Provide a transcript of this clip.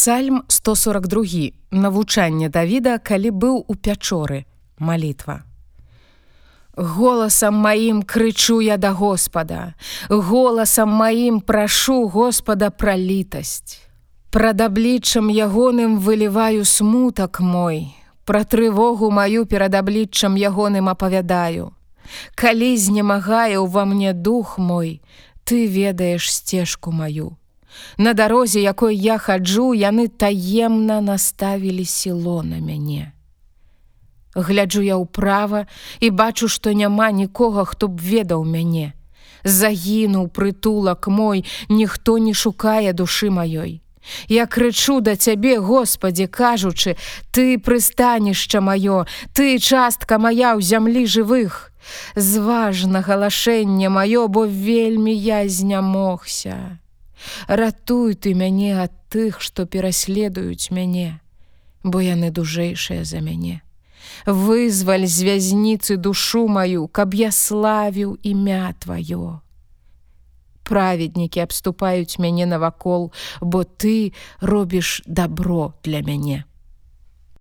Псальм 142 навучанне Давіда, калі быў у пячоры малітва. Голасам маім крычу я да Господа, Голасам маім прашу Господа пра літасць. Прад абліччам ягоным выліваю смутак мой, Пра трывогу маю перад абліччам ягоным апавядаю. Калі знемагае ўва мне дух мой, ты ведаеш сцежку маю. На дарозе, якой я хаджу, яны таемна наставілі сіло на мяне. Гляджу я ўправа і бачу, што няма нікога, хто б ведаў мяне. Загінуў прытулак мой, ніхто не шукае душы маёй. Я крычу да цябе, Господі, кажучы, ты прыстанішча маё, ты частка моя ў зямлі жывых. Зважна галашэнне маё, бо вельмі я знямогся. Ратуй ты мяне ад тых, што пераследуюць мяне, бо яны дужэйшыя за мяне вызваль з вязніцы душу маю, каб я славіў імя тваё. Праведнікі абступаюць мяне навакол, бо ты робіш добро для мяне.